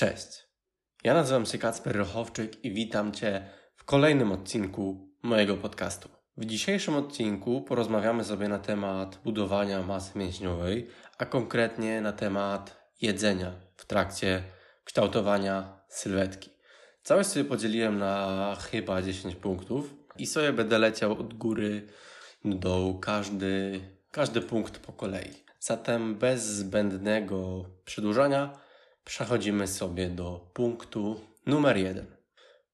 Cześć. Ja nazywam się Kacper Rochowczyk i witam Cię w kolejnym odcinku mojego podcastu. W dzisiejszym odcinku porozmawiamy sobie na temat budowania masy mięśniowej, a konkretnie na temat jedzenia w trakcie kształtowania sylwetki. Całość sobie podzieliłem na chyba 10 punktów i sobie będę leciał od góry do dołu każdy, każdy punkt po kolei. Zatem bez zbędnego przedłużania przechodzimy sobie do punktu numer jeden.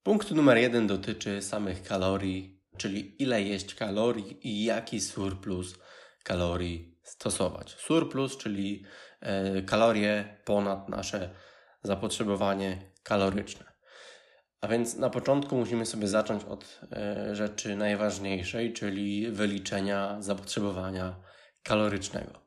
Punkt numer jeden dotyczy samych kalorii, czyli ile jeść kalorii i jaki surplus kalorii stosować. Surplus, czyli e, kalorie ponad nasze zapotrzebowanie kaloryczne. A więc na początku musimy sobie zacząć od e, rzeczy najważniejszej, czyli wyliczenia zapotrzebowania kalorycznego.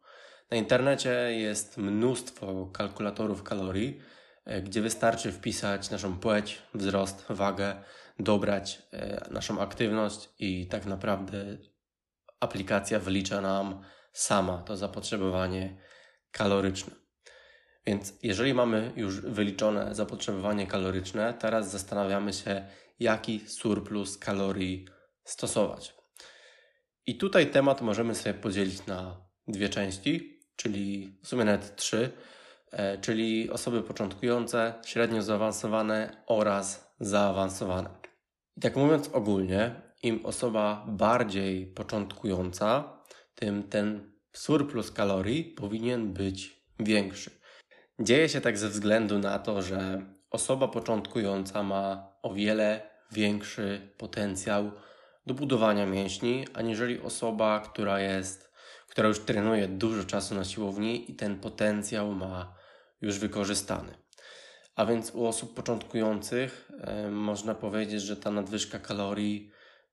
Na internecie jest mnóstwo kalkulatorów kalorii, e, gdzie wystarczy wpisać naszą płeć, wzrost, wagę, dobrać e, naszą aktywność i tak naprawdę aplikacja wylicza nam sama to zapotrzebowanie kaloryczne. Więc jeżeli mamy już wyliczone zapotrzebowanie kaloryczne, teraz zastanawiamy się, jaki surplus kalorii stosować. I tutaj temat możemy sobie podzielić na dwie części czyli w sumie nawet trzy, e, czyli osoby początkujące, średnio zaawansowane oraz zaawansowane. I tak mówiąc ogólnie, im osoba bardziej początkująca, tym ten surplus kalorii powinien być większy. Dzieje się tak ze względu na to, że osoba początkująca ma o wiele większy potencjał do budowania mięśni, aniżeli osoba, która jest która już trenuje dużo czasu na siłowni i ten potencjał ma już wykorzystany. A więc u osób początkujących można powiedzieć, że ta nadwyżka kalorii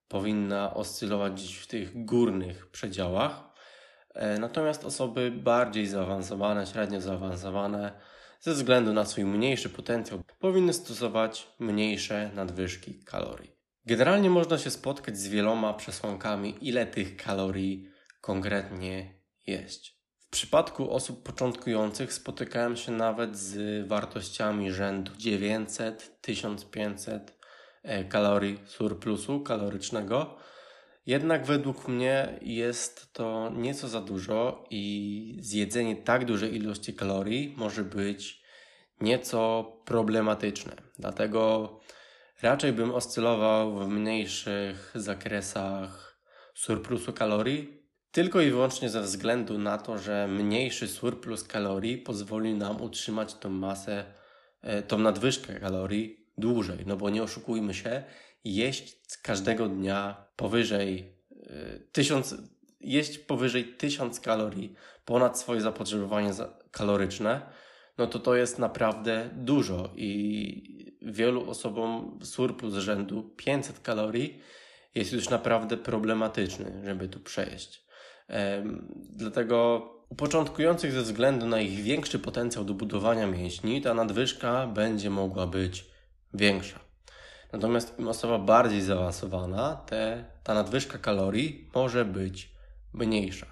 powinna oscylować gdzieś w tych górnych przedziałach. E, natomiast osoby bardziej zaawansowane, średnio zaawansowane, ze względu na swój mniejszy potencjał, powinny stosować mniejsze nadwyżki kalorii. Generalnie można się spotkać z wieloma przesłankami, ile tych kalorii konkretnie jeść. W przypadku osób początkujących spotykałem się nawet z wartościami rzędu 900-1500 e, kalorii surplusu kalorycznego. Jednak według mnie jest to nieco za dużo i zjedzenie tak dużej ilości kalorii może być nieco problematyczne. Dlatego raczej bym oscylował w mniejszych zakresach surplusu kalorii, tylko i wyłącznie ze względu na to, że mniejszy surplus kalorii pozwoli nam utrzymać tą masę, e, tą nadwyżkę kalorii dłużej. No bo nie oszukujmy się, jeść każdego dnia powyżej e, tysiąc, jeść powyżej 1000 kalorii ponad swoje zapotrzebowanie kaloryczne, no to to jest naprawdę dużo i wielu osobom surplus rzędu 500 kalorii jest już naprawdę problematyczny, żeby tu przejść. Dlatego u początkujących ze względu na ich większy potencjał do budowania mięśni, ta nadwyżka będzie mogła być większa. Natomiast im osoba bardziej zaawansowana, te, ta nadwyżka kalorii może być mniejsza.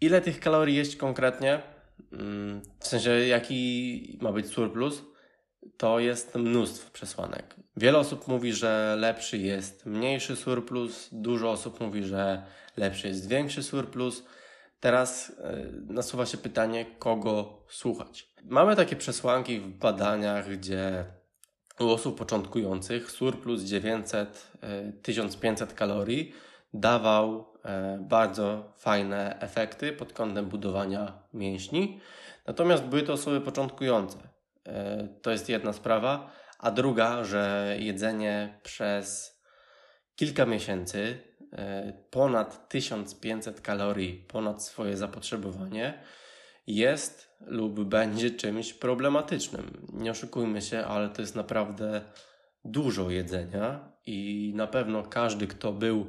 Ile tych kalorii jeść konkretnie? Mm, w sensie, jaki ma być surplus? To jest mnóstwo przesłanek. Wiele osób mówi, że lepszy jest mniejszy surplus, dużo osób mówi, że lepszy jest większy surplus. Teraz e, nasuwa się pytanie, kogo słuchać. Mamy takie przesłanki w badaniach, gdzie u osób początkujących surplus 900-1500 e, kalorii dawał e, bardzo fajne efekty pod kątem budowania mięśni. Natomiast były to osoby początkujące. To jest jedna sprawa. A druga, że jedzenie przez kilka miesięcy E, ponad 1500 kalorii ponad swoje zapotrzebowanie jest lub będzie czymś problematycznym. Nie oszukujmy się, ale to jest naprawdę dużo jedzenia i na pewno każdy, kto był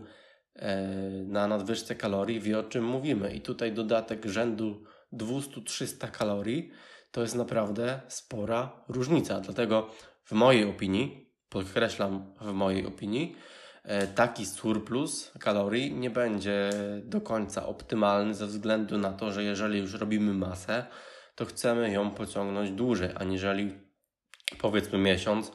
e, na nadwyżce kalorii, wie o czym mówimy. I tutaj dodatek rzędu 200-300 kalorii to jest naprawdę spora różnica. Dlatego w mojej opinii, podkreślam w mojej opinii, E, taki surplus kalorii nie będzie do końca optymalny ze względu na to, że jeżeli już robimy masę, to chcemy ją pociągnąć dłużej, aniżeli powiedzmy miesiąc,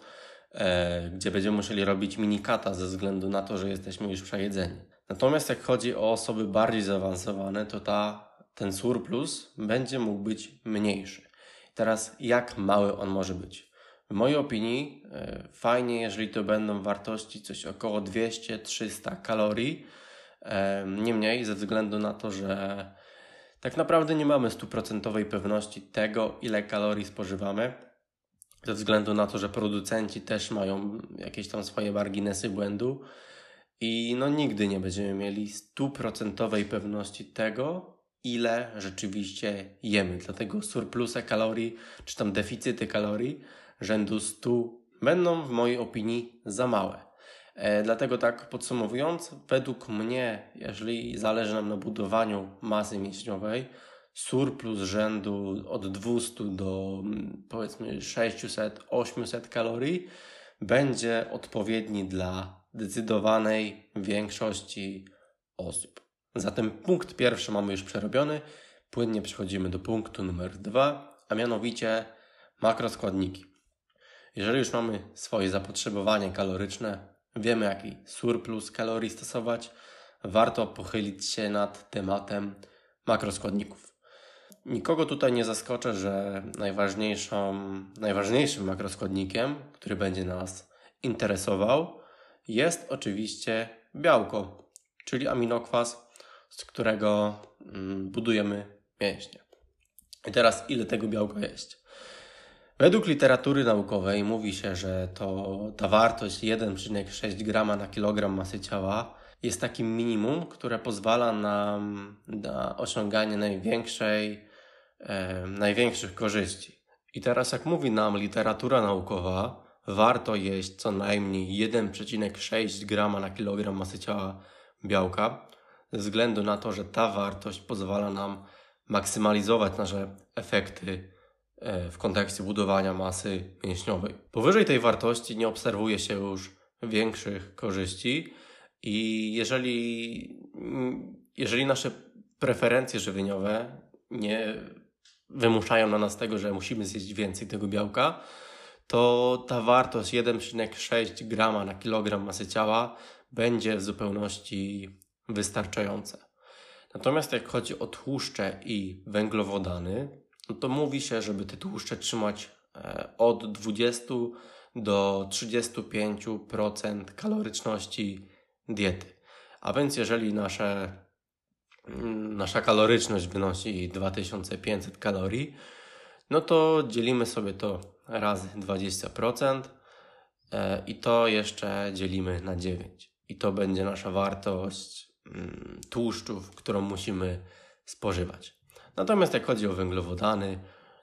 e, gdzie będziemy musieli robić minikata ze względu na to, że jesteśmy już przejedzeni. Natomiast jak chodzi o osoby bardziej zaawansowane, to ta, ten surplus będzie mógł być mniejszy. Teraz jak mały on może być? W mojej opinii e, fajnie, jeżeli to będą wartości coś około 200-300 kalorii, e, nie mniej, ze względu na to, że tak naprawdę nie mamy stuprocentowej pewności tego, ile kalorii spożywamy, ze względu na to, że producenci też mają jakieś tam swoje marginesy błędu i no nigdy nie będziemy mieli stuprocentowej pewności tego, ile rzeczywiście jemy. Dlatego surplusy kalorii, czy tam deficyty kalorii rzędu 100 będą w mojej opinii za małe. E, dlatego tak podsumowując, według mnie, jeżeli zależy nam na budowaniu masy mięśniowej, surplus rzędu od 200 do mm, powiedzmy 600-800 kalorii będzie odpowiedni dla zdecydowanej większości osób. Zatem punkt pierwszy mamy już przerobiony. Płynnie przechodzimy do punktu numer dwa, a mianowicie makroskładniki. Jeżeli już mamy swoje zapotrzebowanie kaloryczne, wiemy jaki surplus kalorii stosować, warto pochylić się nad tematem makroskładników. Nikogo tutaj nie zaskoczę, że najważniejszą, najważniejszym makroskładnikiem, który będzie nas interesował, jest oczywiście białko, czyli aminokwas, z którego mm, budujemy mięśnie. I teraz ile tego białka jest? Według literatury naukowej mówi się, że to ta wartość 1,6 g na kilogram masy ciała jest takim minimum, które pozwala nam na osiąganie największej, e, największych korzyści. I teraz, jak mówi nam literatura naukowa, warto jeść co najmniej 1,6 g na kilogram masy ciała białka, ze względu na to, że ta wartość pozwala nam maksymalizować nasze efekty w kontekście budowania masy mięśniowej. Powyżej tej wartości nie obserwuje się już większych korzyści i jeżeli, jeżeli nasze preferencje żywieniowe nie wymuszają na nas tego, że musimy zjeść więcej tego białka, to ta wartość 1,6 grama na kilogram masy ciała będzie w zupełności wystarczająca. Natomiast jak chodzi o tłuszcze i węglowodany, to mówi się, żeby te tłuszcze trzymać e, od 20 do 35% kaloryczności diety. A więc jeżeli nasze, mm, nasza kaloryczność wynosi 2500 kalorii, no to dzielimy sobie to razy 20% e, i to jeszcze dzielimy na 9. I to będzie nasza wartość mm, tłuszczów, którą musimy spożywać. Natomiast jak chodzi o węglowodany,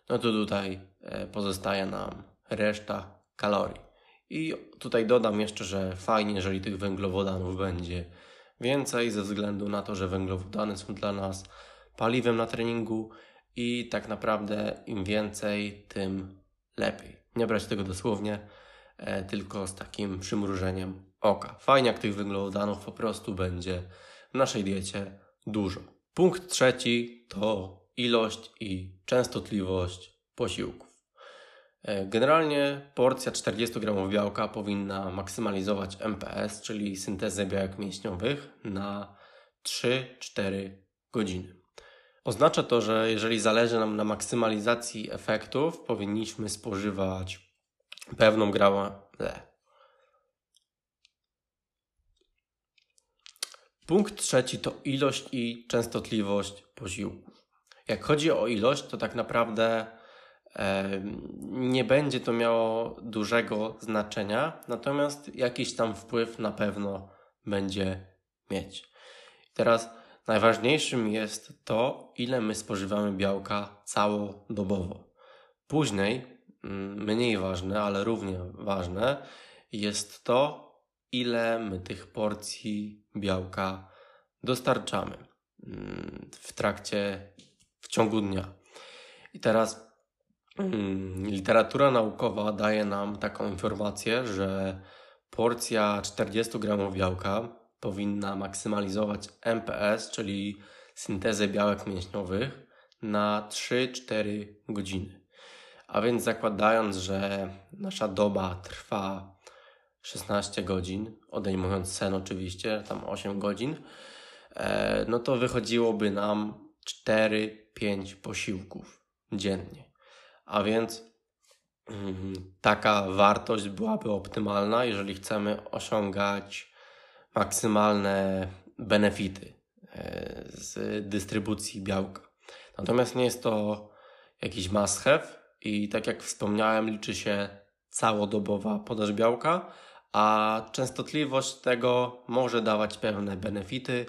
no to tutaj e, pozostaje nam reszta kalorii. I tutaj dodam jeszcze, że fajnie, jeżeli tych węglowodanów będzie więcej, ze względu na to, że węglowodany są dla nas paliwem na treningu i tak naprawdę im więcej, tym lepiej. Nie brać tego dosłownie, e, tylko z takim przymrużeniem oka. Fajnie, jak tych węglowodanów po prostu będzie w naszej diecie dużo. Punkt trzeci to ilość i częstotliwość posiłków. E, generalnie porcja 40 g białka powinna maksymalizować MPS, czyli syntezę białek mięśniowych, na 3-4 godziny. Oznacza to, że jeżeli zależy nam na maksymalizacji efektów, powinniśmy spożywać pewną gramę. Punkt trzeci to ilość i częstotliwość posiłków. Jak chodzi o ilość, to tak naprawdę nie będzie to miało dużego znaczenia, natomiast jakiś tam wpływ na pewno będzie mieć. Teraz najważniejszym jest to, ile my spożywamy białka całodobowo. Później, mm, mniej ważne, ale równie ważne, jest to, ile my tych porcji białka dostarczamy mm, w trakcie ciągu dnia. I teraz hmm, literatura naukowa daje nam taką informację, że porcja 40 gramów białka powinna maksymalizować MPS, czyli syntezę białek mięśniowych, na 3-4 godziny. A więc zakładając, że nasza doba trwa 16 godzin, odejmując sen oczywiście, tam 8 godzin, e, no to wychodziłoby nam 4-5 posiłków dziennie. A więc mm, taka wartość byłaby optymalna, jeżeli chcemy osiągać maksymalne benefity e, z dystrybucji białka. Natomiast nie jest to jakiś must have i tak jak wspomniałem, liczy się całodobowa podaż białka, a częstotliwość tego może dawać pewne benefity,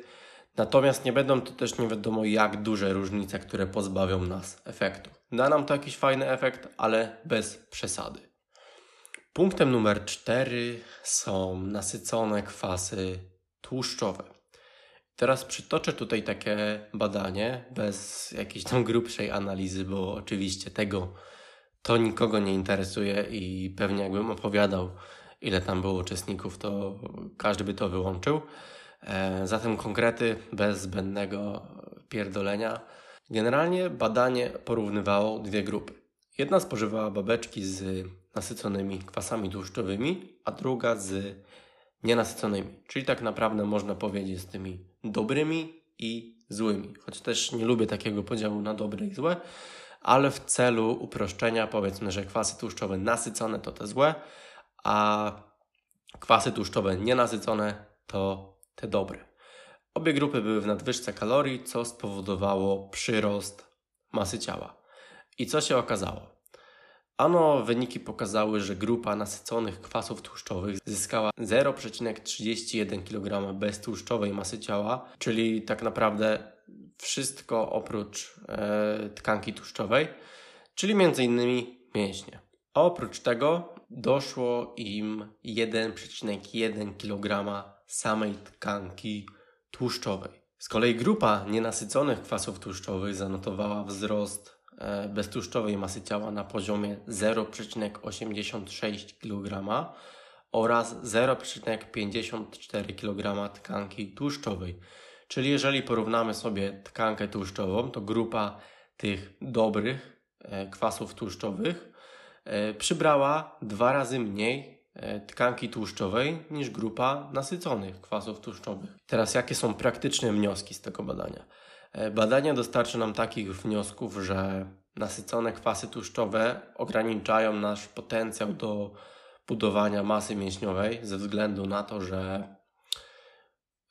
natomiast nie będą to też nie wiadomo jak duże różnice, które pozbawią nas efektu. Da nam to jakiś fajny efekt, ale bez przesady. Punktem numer 4 są nasycone kwasy tłuszczowe. Teraz przytoczę tutaj takie badanie bez jakiejś tam grubszej analizy, bo oczywiście tego to nikogo nie interesuje i pewnie jakbym opowiadał, ile tam było uczestników, to każdy by to wyłączył. E, zatem konkrety bez zbędnego pierdolenia. Generalnie badanie porównywało dwie grupy. Jedna spożywała babeczki z nasyconymi kwasami tłuszczowymi, a druga z nienasyconymi. Czyli tak naprawdę można powiedzieć z tymi dobrymi i złymi. Choć też nie lubię takiego podziału na dobre i złe, ale w celu uproszczenia powiedzmy, że kwasy tłuszczowe nasycone to te złe, a kwasy tłuszczowe nienasycone to te dobre. Obie grupy były w nadwyżce kalorii, co spowodowało przyrost masy ciała. I co się okazało? Ano wyniki pokazały, że grupa nasyconych kwasów tłuszczowych zyskała 0,31 kg beztłuszczowej masy ciała, czyli tak naprawdę wszystko oprócz e, tkanki tłuszczowej, czyli m.in. mięśnie. A oprócz tego doszło im 1,1 kg samej tkanki tłuszczowej. Z kolei grupa nienasyconych kwasów tłuszczowych zanotowała wzrost E, beztłuszczowej masy ciała na poziomie 0,86 kg oraz 0,54 kg tkanki tłuszczowej. Czyli jeżeli porównamy sobie tkankę tłuszczową, to grupa tych dobrych e, kwasów tłuszczowych e, przybrała dwa razy mniej tkanki tłuszczowej niż grupa nasyconych kwasów tłuszczowych. Teraz jakie są praktyczne wnioski z tego badania? E, badania dostarczy nam takich wniosków, że nasycone kwasy tłuszczowe ograniczają nasz potencjał do budowania masy mięśniowej ze względu na to, że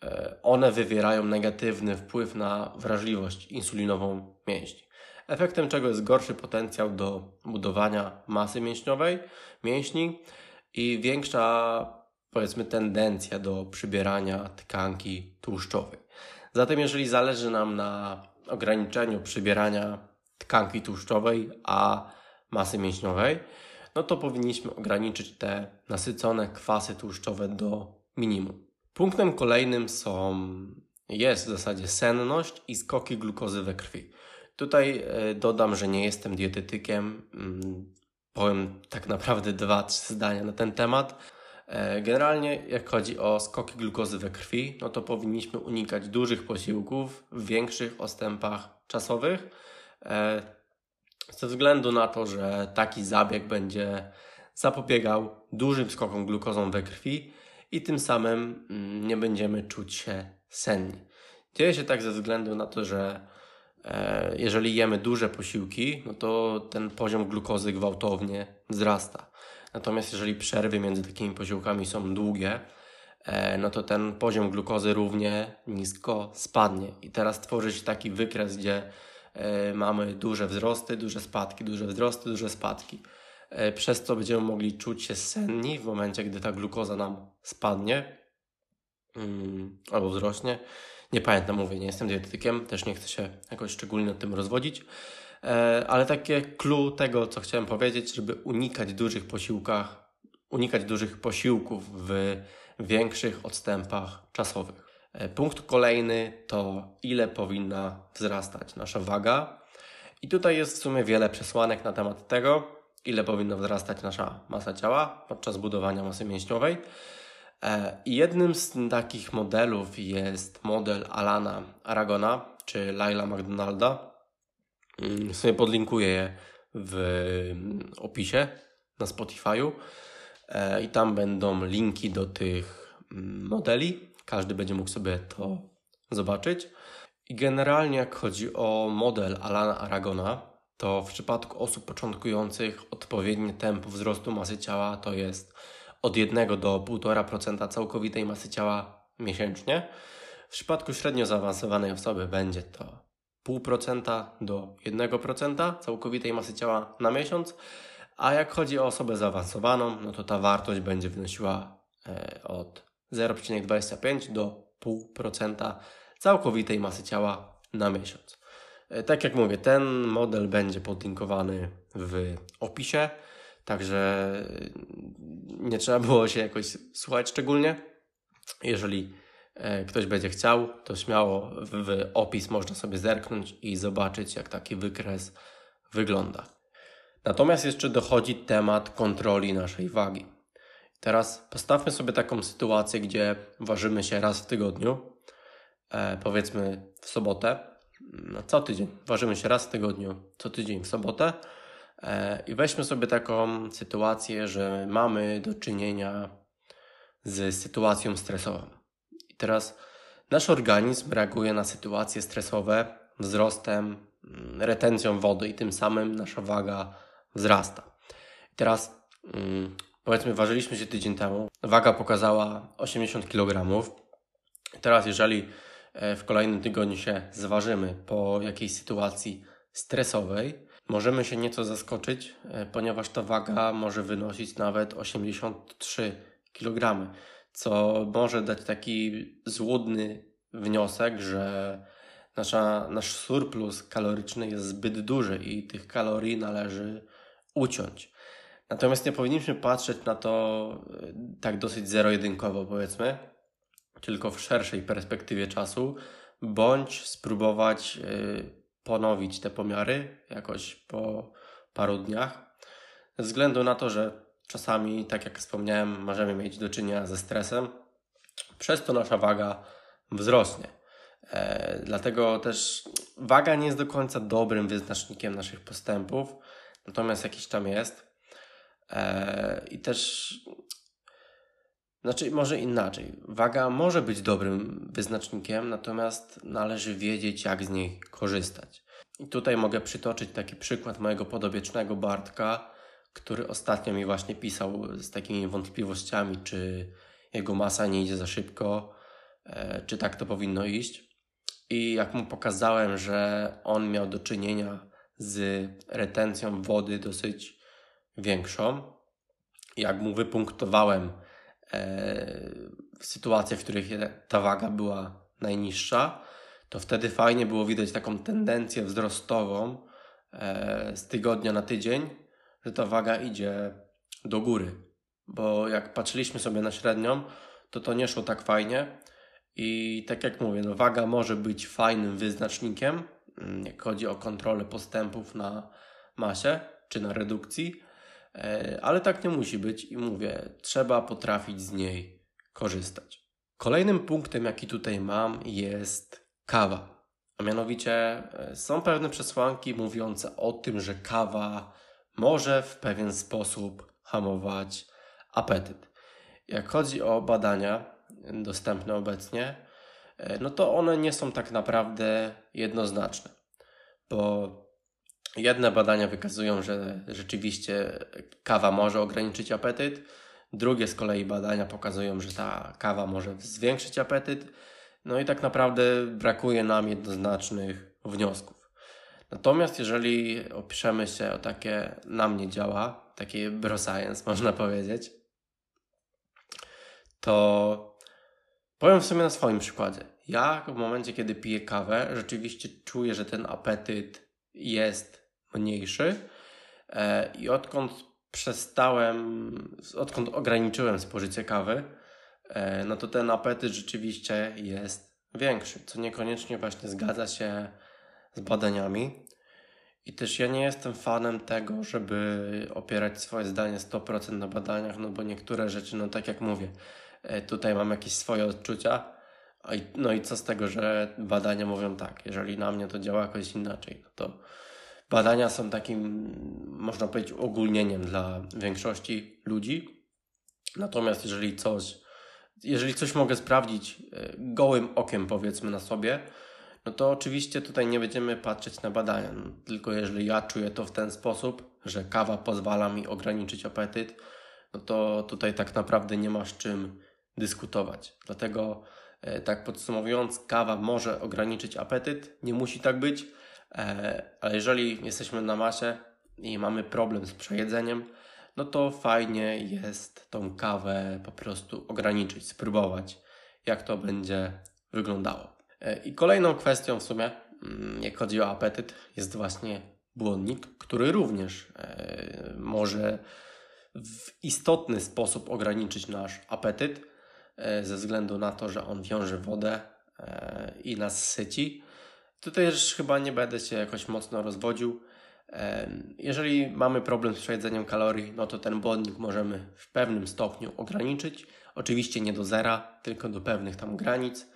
e, one wywierają negatywny wpływ na wrażliwość insulinową mięśni. Efektem czego jest gorszy potencjał do budowania masy mięśniowej, mięśni i większa, powiedzmy, tendencja do przybierania tkanki tłuszczowej. Zatem, jeżeli zależy nam na ograniczeniu przybierania tkanki tłuszczowej, a masy mięśniowej, no to powinniśmy ograniczyć te nasycone kwasy tłuszczowe do minimum. Punktem kolejnym są, jest w zasadzie senność i skoki glukozy we krwi. Tutaj e, dodam, że nie jestem dietetykiem. Powiem tak naprawdę dwa, trzy zdania na ten temat. E, generalnie, jak chodzi o skoki glukozy we krwi, no to powinniśmy unikać dużych posiłków w większych odstępach czasowych, e, ze względu na to, że taki zabieg będzie zapobiegał dużym skokom glukozą we krwi i tym samym mm, nie będziemy czuć się senni. Dzieje się tak ze względu na to, że jeżeli jemy duże posiłki, no to ten poziom glukozy gwałtownie wzrasta. Natomiast jeżeli przerwy między takimi posiłkami są długie, e, no to ten poziom glukozy równie nisko spadnie. I teraz tworzy się taki wykres, gdzie e, mamy duże wzrosty, duże spadki, duże wzrosty, duże spadki. E, przez co będziemy mogli czuć się senni w momencie, gdy ta glukoza nam spadnie mm, albo wzrośnie. Nie pamiętam, mówię, nie jestem dietetykiem, też nie chcę się jakoś szczególnie nad tym rozwodzić. E, ale takie clue tego, co chciałem powiedzieć, żeby unikać dużych posiłkach, unikać dużych posiłków w większych odstępach czasowych. E, punkt kolejny to ile powinna wzrastać nasza waga. I tutaj jest w sumie wiele przesłanek na temat tego, ile powinna wzrastać nasza masa ciała podczas budowania masy mięśniowej. E, jednym z takich modelów jest model Alana Aragona czy Laila McDonalda. Mm, sobie podlinkuję je w opisie na Spotify'u e, i tam będą linki do tych mm, modeli. Każdy będzie mógł sobie to zobaczyć. I generalnie, jak chodzi o model Alana Aragona, to w przypadku osób początkujących odpowiednie tempo wzrostu masy ciała to jest od 1 do 1,5% całkowitej masy ciała miesięcznie. W przypadku średnio zaawansowanej osoby będzie to 0,5% do 1% całkowitej masy ciała na miesiąc, a jak chodzi o osobę zaawansowaną, no to ta wartość będzie wynosiła e, od 0,25 do 0,5% całkowitej masy ciała na miesiąc. E, tak jak mówię, ten model będzie podlinkowany w opisie, także nie trzeba było się jakoś słuchać szczególnie. Jeżeli e, ktoś będzie chciał, to śmiało w opis można sobie zerknąć i zobaczyć, jak taki wykres wygląda. Natomiast jeszcze dochodzi temat kontroli naszej wagi. Teraz postawmy sobie taką sytuację, gdzie ważymy się raz w tygodniu, e, powiedzmy w sobotę, no, co tydzień. Ważymy się raz w tygodniu, co tydzień w sobotę. E, I weźmy sobie taką sytuację, że mamy do czynienia z sytuacją stresową. I teraz nasz organizm reaguje na sytuacje stresowe wzrostem, mm, retencją wody i tym samym nasza waga wzrasta. I teraz mm, powiedzmy, ważyliśmy się tydzień temu, waga pokazała 80 kg. Teraz, jeżeli e, w kolejnym tygodniu się zważymy po jakiejś sytuacji stresowej, możemy się nieco zaskoczyć, e, ponieważ ta waga może wynosić nawet 83 kg, co może dać taki złudny wniosek, że nasza, nasz surplus kaloryczny jest zbyt duży i tych kalorii należy uciąć. Natomiast nie powinniśmy patrzeć na to e, tak dosyć zero-jedynkowo, powiedzmy, tylko w szerszej perspektywie czasu, bądź spróbować e, ponowić te pomiary jakoś po paru dniach. Ze względu na to, że czasami, tak jak wspomniałem, możemy mieć do czynienia ze stresem, przez to nasza waga wzrośnie. E, dlatego też waga nie jest do końca dobrym wyznacznikiem naszych postępów, natomiast jakiś tam jest. E, I też, znaczy, może inaczej. Waga może być dobrym wyznacznikiem, natomiast należy wiedzieć, jak z niej korzystać. I tutaj mogę przytoczyć taki przykład mojego podobiecznego Bartka, który ostatnio mi właśnie pisał z takimi wątpliwościami, czy jego masa nie idzie za szybko, e, czy tak to powinno iść. I jak mu pokazałem, że on miał do czynienia z retencją wody dosyć większą, jak mu wypunktowałem sytuacje, w których ta waga była najniższa, to wtedy fajnie było widać taką tendencję wzrostową e, z tygodnia na tydzień, że ta waga idzie do góry. Bo jak patrzyliśmy sobie na średnią, to to nie szło tak fajnie. I tak jak mówię, no waga może być fajnym wyznacznikiem, mm, jak chodzi o kontrolę postępów na masie czy na redukcji, e, ale tak nie musi być i mówię, trzeba potrafić z niej korzystać. Kolejnym punktem, jaki tutaj mam, jest kawa. A mianowicie e, są pewne przesłanki mówiące o tym, że kawa może w pewien sposób hamować apetyt. Jak chodzi o badania dostępne obecnie, e, no to one nie są tak naprawdę jednoznaczne, bo jedne badania wykazują, że rzeczywiście kawa może ograniczyć apetyt, drugie z kolei badania pokazują, że ta kawa może zwiększyć apetyt, no i tak naprawdę brakuje nam jednoznacznych wniosków. Natomiast jeżeli opiszemy się o takie na mnie działa, takie bro science można powiedzieć, to powiem w sumie na swoim przykładzie. Ja w momencie, kiedy piję kawę, rzeczywiście czuję, że ten apetyt jest mniejszy. E, i odkąd przestałem, odkąd ograniczyłem spożycie kawy, E, no to ten apetyt rzeczywiście jest większy, co niekoniecznie właśnie zgadza się z badaniami. I też ja nie jestem fanem tego, żeby opierać swoje zdanie 100% na badaniach, no bo niektóre rzeczy, no tak jak mówię, e, tutaj mam jakieś swoje odczucia, no i co z tego, że badania mówią tak, jeżeli na mnie to działa jakoś inaczej, no to badania są takim, można powiedzieć, ogólnieniem dla większości ludzi. Natomiast jeżeli coś, jeżeli coś mogę sprawdzić e, gołym okiem, powiedzmy na sobie, no to oczywiście tutaj nie będziemy patrzeć na badania. No, tylko jeżeli ja czuję to w ten sposób, że kawa pozwala mi ograniczyć apetyt, no to tutaj tak naprawdę nie ma z czym dyskutować. Dlatego, e, tak podsumowując, kawa może ograniczyć apetyt, nie musi tak być, ale jeżeli jesteśmy na masie i mamy problem z przejedzeniem, no to fajnie jest tą kawę po prostu ograniczyć, spróbować, jak to będzie wyglądało. E, I kolejną kwestią w sumie, mm, jak chodzi o apetyt, jest właśnie błonnik, który również e, może w istotny sposób ograniczyć nasz apetyt, e, ze względu na to, że on wiąże wodę i nas syci. Tutaj też chyba nie będę się jakoś mocno rozwodził. Jeżeli mamy problem z przejedzeniem kalorii, no to ten błonnik możemy w pewnym stopniu ograniczyć. Oczywiście nie do zera, tylko do pewnych tam granic.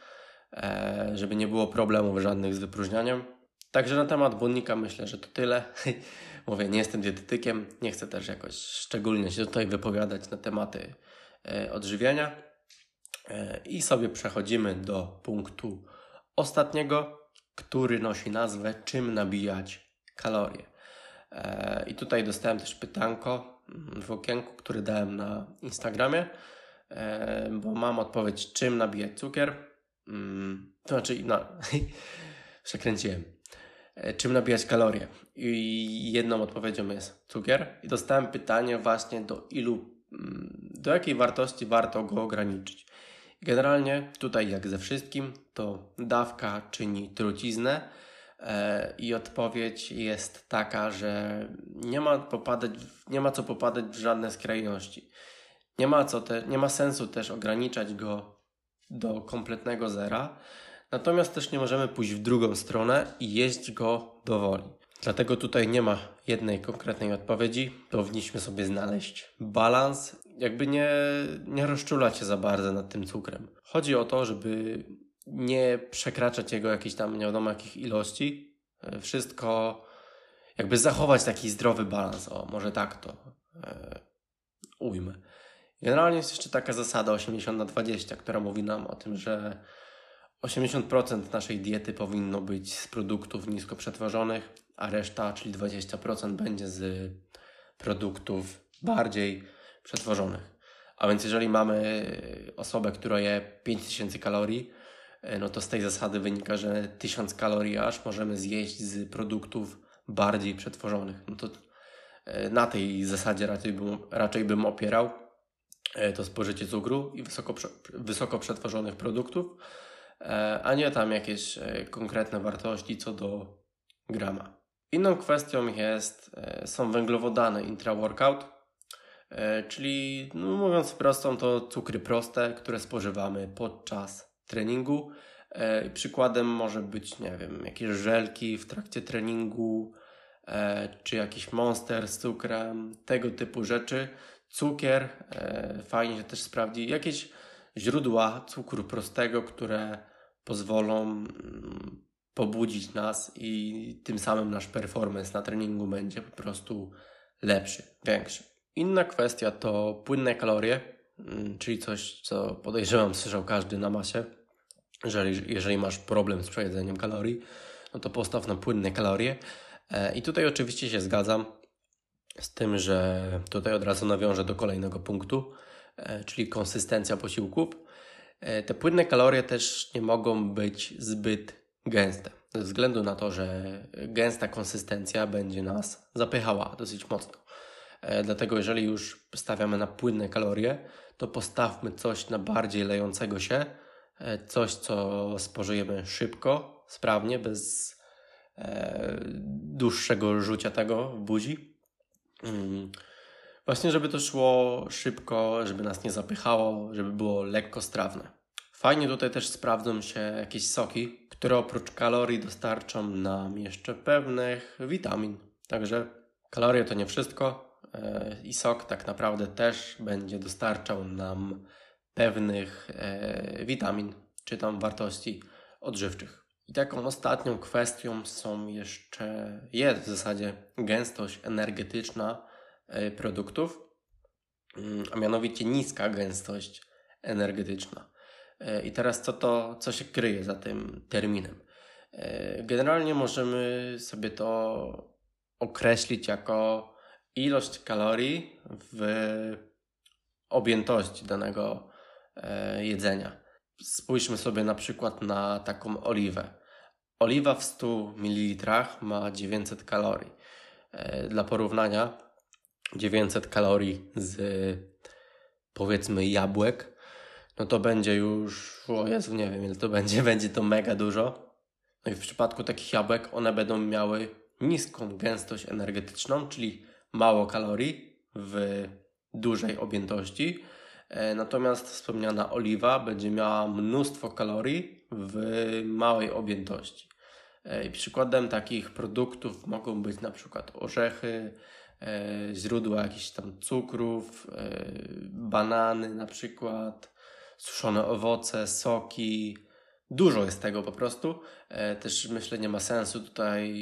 E, żeby nie było problemów żadnych z wypróżnianiem. Także na temat błonnika myślę, że to tyle. Mówię, nie jestem dietetykiem, nie chcę też jakoś szczególnie się tutaj wypowiadać na tematy e, odżywiania. E, I sobie przechodzimy do punktu ostatniego, który nosi nazwę Czym nabijać kalorie. I tutaj dostałem też pytanko mm, w okienku, które dałem na Instagramie, bo mam odpowiedź, czym nabijać cukier. Mm, to znaczy, no, przekręciłem. E, czym nabijać kalorie? I jedną odpowiedzią jest cukier. I dostałem pytanie właśnie do ilu, mm, do jakiej wartości warto go ograniczyć. Generalnie tutaj jak ze wszystkim to dawka czyni truciznę e, i odpowiedź jest taka, że nie ma, popadać, nie ma co popadać w żadne skrajności. Nie ma, co te, nie ma sensu też ograniczać go do kompletnego zera. Natomiast też nie możemy pójść w drugą stronę i jeść go do woli. Dlatego tutaj nie ma jednej konkretnej odpowiedzi. Powinniśmy sobie znaleźć balans, jakby nie, nie rozczulać się za bardzo nad tym cukrem. Chodzi o to, żeby nie przekraczać jego jakiejś tam nie wiadomo jakich ilości. E, wszystko jakby zachować taki zdrowy balans. O, może tak to e, ujmę. Generalnie jest jeszcze taka zasada 80 na 20, która mówi nam o tym, że 80% naszej diety powinno być z produktów nisko przetworzonych, a reszta, czyli 20% będzie z produktów bardziej przetworzonych. A więc jeżeli mamy osobę, która je 5000 kalorii, no to z tej zasady wynika, że 1000 kalorii aż możemy zjeść z produktów bardziej przetworzonych. No to e, na tej zasadzie raczej bym, raczej bym opierał E, to spożycie cukru i wysoko, wysoko przetworzonych produktów, e, a nie tam jakieś e, konkretne wartości co do grama. Inną kwestią jest, są węglowodany intra-workout, czyli no mówiąc prostą to cukry proste, które spożywamy podczas treningu. Przykładem może być, nie wiem, jakieś żelki w trakcie treningu, czy jakiś monster z cukrem, tego typu rzeczy cukier, e, fajnie się też sprawdzi. Jakieś źródła cukru prostego, które pozwolą mm, pobudzić nas i tym samym nasz performance na treningu będzie po prostu lepszy, większy. Inna kwestia to płynne kalorie, mm, czyli coś, co podejrzewam słyszał każdy na masie. Jeżeli, jeżeli masz problem z przejedzeniem kalorii, no to postaw na płynne kalorie. E, I tutaj oczywiście się zgadzam. Z tym, że tutaj od razu nawiążę do kolejnego punktu, e, czyli konsystencja posiłków. E, te płynne kalorie też nie mogą być zbyt gęste, ze względu na to, że gęsta konsystencja będzie nas zapychała dosyć mocno. E, dlatego, jeżeli już stawiamy na płynne kalorie, to postawmy coś na bardziej lejącego się, coś, co spożyjemy szybko, sprawnie, bez dłuższego rzucia tego w buzi. Mm. Właśnie, żeby to szło szybko, żeby nas nie zapychało, żeby było lekko strawne. Fajnie tutaj też sprawdzą się jakieś soki, które oprócz kalorii dostarczą nam jeszcze pewnych witamin. Także kalorie to nie wszystko e, i sok tak naprawdę też będzie dostarczał nam pewnych e, witamin czy tam wartości odżywczych. I taką ostatnią kwestią są jeszcze, jest w zasadzie gęstość energetyczna e, produktów, mm, a mianowicie niska gęstość energetyczna. E, I teraz co to, co się kryje za tym terminem? E, generalnie możemy sobie to określić jako ilość kalorii w objętości danego jedzenia. Spójrzmy sobie na przykład na taką oliwę. Oliwa w 100 ml ma 900 kalorii. E, dla porównania 900 kalorii z powiedzmy jabłek, no to będzie już, o Jezu, nie wiem ile to będzie, będzie to mega dużo. No i w przypadku takich jabłek one będą miały niską gęstość energetyczną, czyli mało kalorii w dużej objętości, E, natomiast wspomniana oliwa będzie miała mnóstwo kalorii w małej objętości. E, przykładem takich produktów mogą być na przykład orzechy, e, źródła jakichś tam cukrów, banany na przykład, suszone owoce, soki. Dużo jest tego po prostu. Też myślę, nie ma sensu tutaj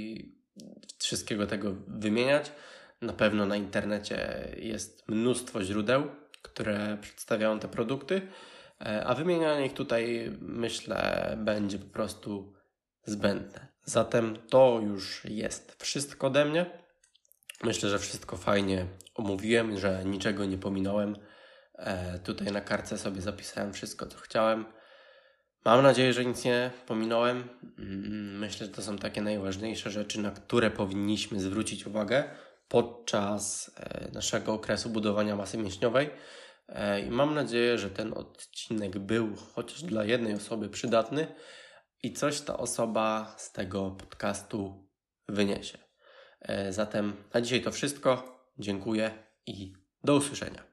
wszystkiego tego wymieniać. Na pewno na internecie jest mnóstwo źródeł które przedstawiają te produkty, e, a wymienianie ich tutaj myślę będzie po prostu zbędne. Zatem to już jest wszystko ode mnie. Myślę, że wszystko fajnie omówiłem, że niczego nie pominąłem. E, tutaj na kartce sobie zapisałem wszystko, co chciałem. Mam nadzieję, że nic nie pominąłem. Mm, myślę, że to są takie najważniejsze rzeczy, na które powinniśmy zwrócić uwagę podczas e, naszego okresu budowania masy mięśniowej. E, I mam nadzieję, że ten odcinek był chociaż dla jednej osoby przydatny i coś ta osoba z tego podcastu wyniesie. E, zatem na dzisiaj to wszystko. Dziękuję i do usłyszenia.